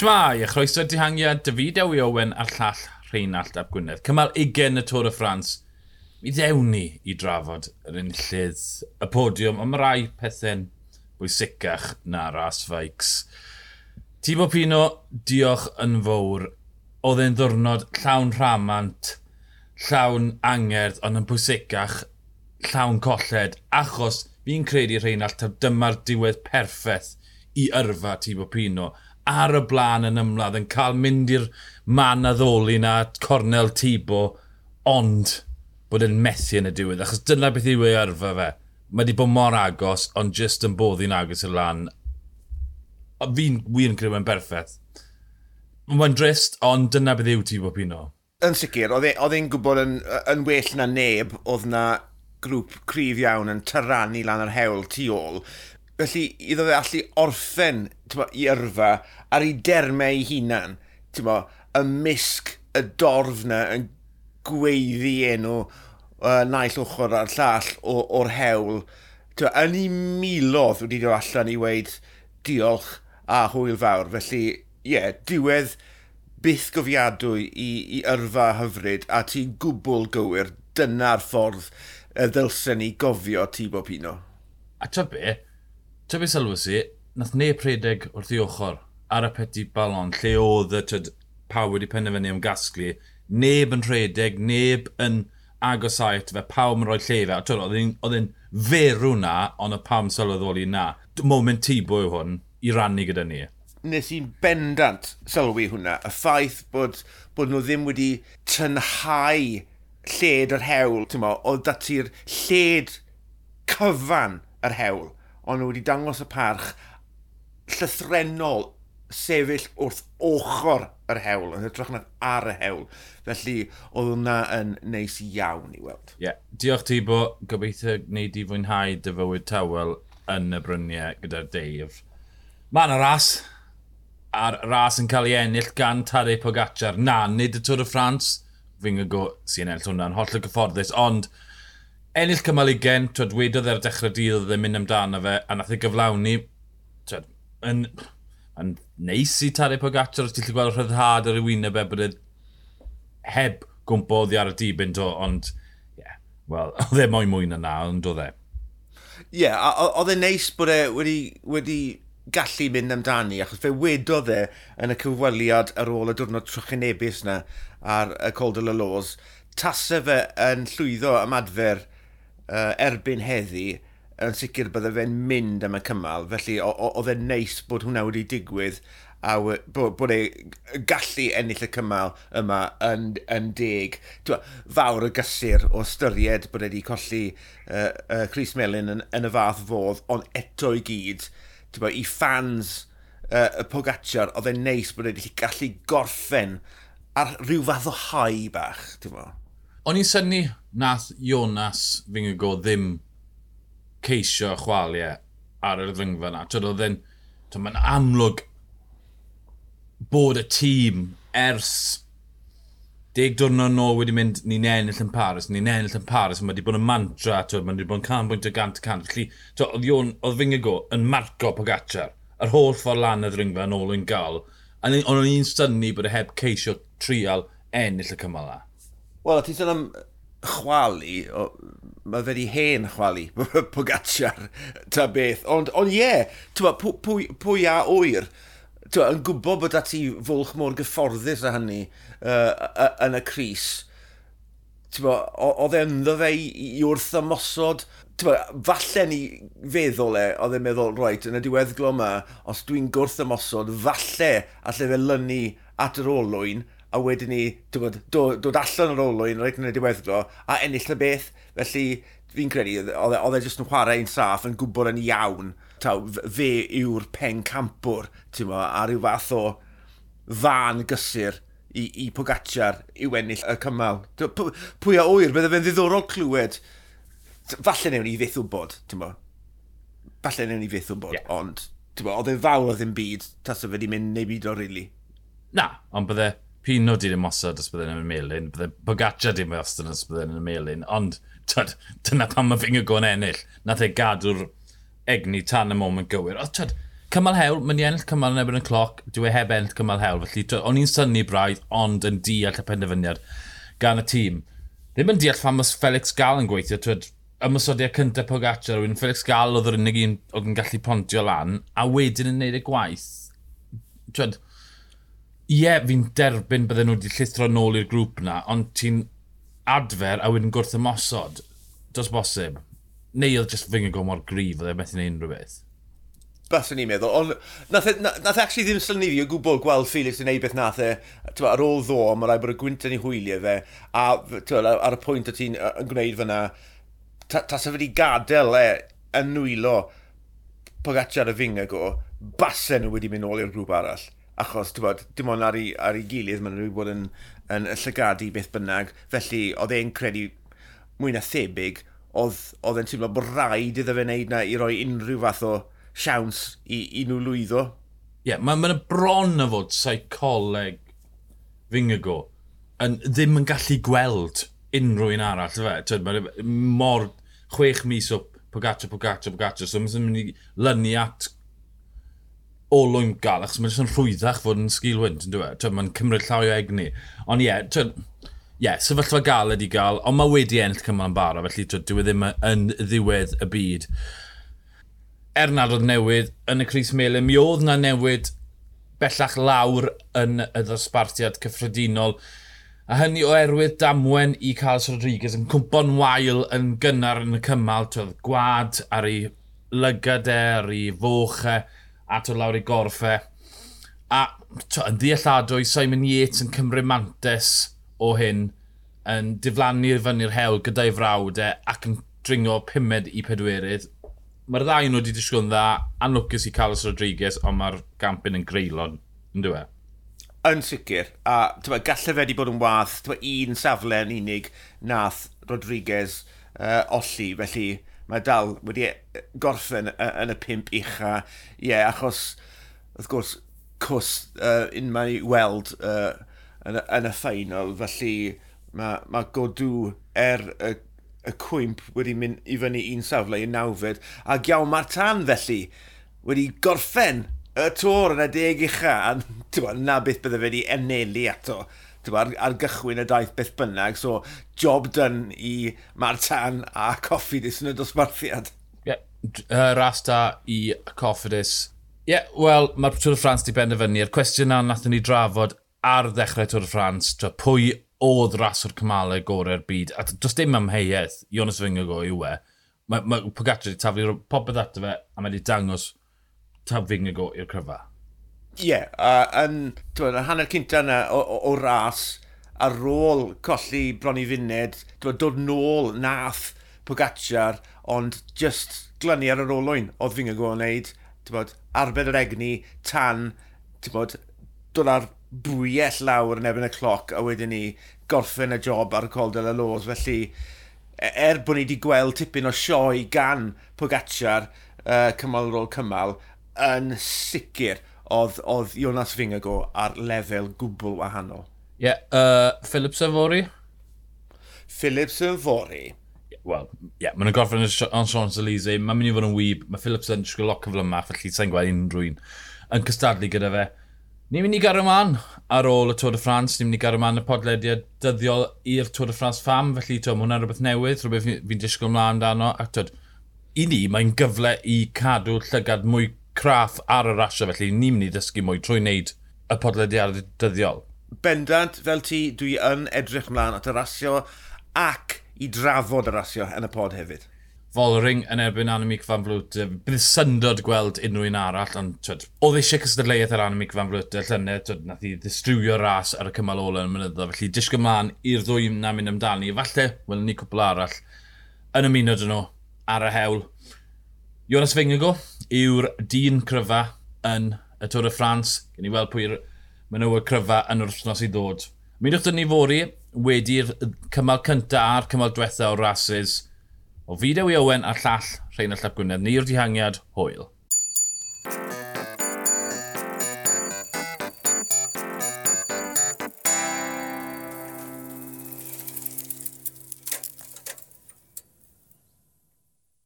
Shmai, a chroeso dihangiad David Ewi Owen a'r llall Rheinald Ap Gwynedd. Cymal 20 y Tôr y Ffrans. Mi ddewn ni i drafod yr enillydd y podiwm, ond mae rai pethau'n bwysicach na ras feics. Tibo Pino, diolch yn fawr. Oedd e'n ddwrnod llawn rhamant, llawn angerdd, ond yn bwysicach, llawn colled, achos fi'n credu Rheinald, dyma'r diwedd perffaith i yrfa Tibo Pino ar y blaen yn ymladd yn cael mynd i'r man a ddoli na Cornel Tibo, ond bod yn methu yn y diwedd, achos dyna beth yw ei arfa fe. Mae wedi bod mor agos, ond jyst yn boddi'n agos y lan. Fi'n wir yn credu mae'n berffaith. Mae'n drist, ond dyna beth yw Tibo Pino. Yn sicr, e- oedd e'n gwybod yn, yn well na neb, oedd na grŵp cryf iawn yn tyrannu lan yr hewl tu ôl felly iddo fe allu orffen tyma, i yrfa ar ei dermau ei hunan, tyma, y misg, y dorf na yn gweiddi enw uh, naill ochr a'r llall o'r hewl. Tyma, yn ei milodd wedi dod allan i weid diolch a hwyl fawr. Felly, ie, yeah, diwedd byth gofiadwy i, i yrfa hyfryd a ti'n gwbl gywir. Dyna'r ffordd y ddylsen ni gofio Tibo Pino. A ta be, Ta be sylwys i, nath neb rhedeg wrth i ochr ar y peti balon lle oedd y tyd pawb wedi penderfynu am gasglu. Neb yn rhedeg, neb yn agos aet fe, pawb yn rhoi lle fe. Oedd e'n ferw na, ond y pam sylweddoli na. Moment ti bwy hwn i rannu gyda ni. Nes i'n bendant sylwi hwnna. Y ffaith bod, bod nhw ddim wedi tynhau lled yr hewl. Mo, oedd dati'r lled cyfan yr hewl ond nhw wedi dangos y parch llythrenol sefyll wrth ochr yr hewl, yn hytrach na ar y hewl. Felly, oedd hwnna yn neis iawn i weld. Ie. Yeah. Diolch ti bo, gobeithio wneud i fwynhau dy fywyd tawel yn y bryniau gyda'r deif. Mae yna ras, a'r ras yn cael ei ennill gan Tadei Pogacar. Na, nid y Tôr y Ffrans, fi'n gwybod sy'n ennill hwnna'n holl y gyfforddus, ond ennill cymal 20, twyd, wedodd e ar er dechrau dydd oedd e'n mynd amdano fe, a nath ei gyflawni, twyd, yn, yn neis i Tadeu Pogacar, e, ti'n lli gweld rhyddhad ar y wyneb e bod e heb gwmpo oddi ar y dibyn do, ond, ie, yeah, wel, oedd e mwy mwy na na, ond oedd e. Ie, yeah, oedd e neis bod e wedi, wedi gallu mynd amdani, achos fe wedodd e yn y cyfweliad ar ôl y diwrnod trwchinebus na ar y Col de la Lose, tasau fe yn llwyddo ymadfer uh, erbyn heddi yn sicr bydde fe'n mynd am y cymal, felly oedd e'n neis bod hwnna wedi digwydd a bod, bod e gallu ennill y cymal yma yn, yn deg. Dwa, fawr y gysur o styried bod e wedi colli uh, uh, Chris Melin yn, yn y fath fodd, ond eto i gyd, dwa, i fans uh, y Pogacar, oedd e'n neis bod e wedi gallu gorffen ar rhyw fath o hau bach. Dwa. O'n i'n syni nath Jonas Fingago ddim ceisio chwaliau ar yr ddringfa yna. Tyd oedd e'n... Mae'n amlwg bod y tîm ers deg diwrnod nôl wedi mynd ni'n ennill yn Paris, ni'n ennill yn Paris, mae wedi bod yn mantra, twy, mae wedi bod yn canbwynt o gant y cant. Felly, oedd, Ion, oedd Fingago yn marco Pogacar, yr holl ffordd lan y ddringfa yn ôl yn gael. Ond o'n i'n synnu bod e heb ceisio trial ennill y cymal Wel, ti'n sôn am chwalu, o, mae fe di hen chwalu, Pogacar, ta beth. Ond, ond ie, yeah, pwy, pwy a oer, yn gwybod bod ati fwlch mor gyfforddus a hynny uh, yn y Cris. Oedd e ynddo fe i wrth ymosod, ti'n falle ni feddwl e, oedd e'n meddwl, roed, yn y diweddglo yma, os dwi'n gwrth ymosod, falle allai fe lynu at yr olwyn, a wedyn ni dod, dod, dod allan o'r olwyn reit yn y diweddglo a ennill y beth. Felly fi'n credu, oedd e, e, e jyst yn chwarae un saff yn gwybod yn iawn. Taw, fe yw'r pen campwr, mo, a rhyw fath o fan gysur i, i Pogacar i wennill y cymal. Pwy a oer, bydde fe'n ddiddorol clywed. Falle newn ni fyth wybod, ti'n mo. Falle newn ni fyth wybod, yeah. ond oedd e'n fawr o ddim byd, tas o fe wedi mynd neu byd o rili. Really. Na, ond bydde Pino di ddim osod os bydden yn y melun, bydden Bogatia ddim osod os bydden yn y melin, ond tyd, dyna pan mae fyngor go'n ennill, nath ei gadw'r egni tan y moment gywir. Oedd tyd, cymal hewl, mae'n i ennill cymal yn ebyn y cloc, dwi e heb ennill cymal hewl, felly o'n i'n synnu braidd, ond yn deall y penderfyniad gan y tîm. Ddim yn deall pham os Felix Gal yn gweithio, twyd, ymwysodiad cyntaf Pogacar, rwy'n Felix Gal oedd yr unig un oedd yn gallu pontio lan, a wedyn yn neud y gwaith. Twyd, ie, yeah, fi'n derbyn bydden nhw wedi llithro nôl i'r grŵp na, ond ti'n adfer a wedyn gwrth ymosod. Dos bosib. Neu oedd jyst fyng go mor grif oedd e methu neud unrhyw beth. Baswn ni'n meddwl, ond nath, e, nath, nath actually ddim sylni fi o gwbl gweld Felix yn neud beth nath e twa, ar ôl ddo, mae rai bod y gwynt yn ei hwyliau fe, a twa, ar y pwynt o ti'n gwneud fyna, tas wedi gadael e yn nwylo Pogacar y fyngau go, basen nhw wedi mynd nôl i'r grŵp arall achos bod, dim ond ar ei, ar ei gilydd maen nhw wedi bod yn, yn llygadu beth bynnag, felly oedd e'n credu mwy na thebyg, oedd, oedd e'n teimlo bod rhaid iddo fe wneud na i roi unrhyw fath o siawns i, i nhw lwyddo. Ie, yeah, mae'n ma, bron a fod seicoleg Fingago yn, ddim yn gallu gweld unrhyw un arall, fe. Tyd, mae mor chwech mis o Pogaccio, Pogaccio, Pogaccio, so mae'n mynd i lynu at olwyn gael, achos mae'n rhwyddach fod yn sgilwynt, yn dweud. Mae'n cymryd llaw o egni. Ond ie, yeah, ie, yeah, sefyllfa gael ydi gael, ond mae wedi ennill cymal yn bara, felly dwi e ddim yn ddiwedd y byd. Er nad oedd newid yn y Cris Melin, mi oedd na newid bellach lawr yn y ddosbarthiad cyffredinol. A hynny oherwydd damwen i Carlos Rodriguez yn cwmpo'n wael yn gynnar yn y cymal, twedd gwad ar ei lygad e, ar ei foch e a to lawr i gorffau. E. A to, yn ddealladwy, Simon Yates yn cymryd mantes o hyn yn diflannu'r fyny'r hewl gyda'i frawdau e, ac yn dringo pumed i pedwerydd. Mae'r ddau nhw wedi disgwyl yn dda, anlwcus i Carlos Rodriguez, ond mae'r gampyn yn greulon, e? yn dweud? Yn sicr, a tyma, gallai fe wedi bod yn wath, tyma, un safle yn unig nath Rodriguez uh, olli, felly mae dal wedi gorffen yn y pimp ucha. Ie, yeah, achos, wrth gwrs, cws uh, unma i weld uh, yn, yn y ffeinol, felly mae, mae godw er y, y cwymp wedi mynd i fyny un safle i nawfed, a Giaw Martan felly wedi gorffen y tor yn y deg ucha, a na beth bydde fe wedi enelu ato ar, ar gychwyn y daith beth bynnag, so job done i Martan a Coffidus yn y dosbarthiad. Ie, yeah, uh, ras i Coffidus. Ie, yeah, wel, mae'r Tŵr y Ffrans di benderfynu. Yr cwestiwn na nathon ni drafod ar ddechrau Tŵr y Ffrans, pwy oedd ras o'r cymalau gorau'r byd, a does dim amheuaeth, Jonas Fingago yw e. Mae ma, Pogacar wedi taflu popeth ato fe, a mae wedi dangos Tab Fingago i'r cryfa. Ie, yeah, uh, yn, dwi'n hanner cynta yna o, o, o, ras, ar ôl colli bron i funed, dwi'n dod nôl nath Pogacar, ond just glynu ar yr olwyn oedd fi'n gwybod wneud, bod, arbed yr egni tan bod, dod ar bwyell lawr yn ebyn y cloc a wedyn ni gorffen y job ar y coldel y los. Felly, e, er bod ni wedi gweld tipyn o sioe gan Pogacar uh, cymal ar ôl cymal, yn sicr oedd, oedd Jonas Fingago ar lefel gwbl wahanol. Ie, yeah, uh, Philip yn Philip Phillips. Wel, ie, yeah, mae'n gorffen yn Sean Salize, mae'n mynd i fod yn wyb, mae Phillips yn siŵr loc o felly sa'n gweld unrhyw un yn cystadlu gyda fe. Ni'n mynd i gario man ar ôl y Tôr de France, ni'n mynd i gario man y podlediad dyddiol i'r Tôr de France fam, felly to, mae hwnna'n rhywbeth newydd, rhywbeth fi'n disgwyl ymlaen amdano, ac tyd, i ni mae'n gyfle i cadw llygad mwy craff ar y rasio, felly ni'n mynd i ddysgu mwy trwy wneud y podlediad dyddiol. Bendant, fel ti, dwi yn edrych mlaen at y rasio ac i drafod y rasio yn y pod hefyd. Folring yn erbyn Annemiek van Vlwter. Bydd syndod gweld unrhyw un arall, ond twyd, oedd eisiau cystadleuaeth ar Annemiek van Vlwter llynau, twyd, nath i ddistriwio ras ar y cymal ola yn y mynyddo, felly disg mlaen i'r ddwy na mynd amdani. Falle, wel ni cwpl arall yn ymuno dyn nhw ar y hewl Jonas Fingago yw'r dyn cryfa yn y Tôr y Ffrans. Gen i weld pwy'r menywod cryfa yn yr wythnos i ddod. Mi ddwch ni fori wedi'r cymal cyntaf a'r cymal diwetha o rases o Fideo i Owen a'r llall Rheinald Llap Gwynedd. Ni'r dihangiad, hwyl.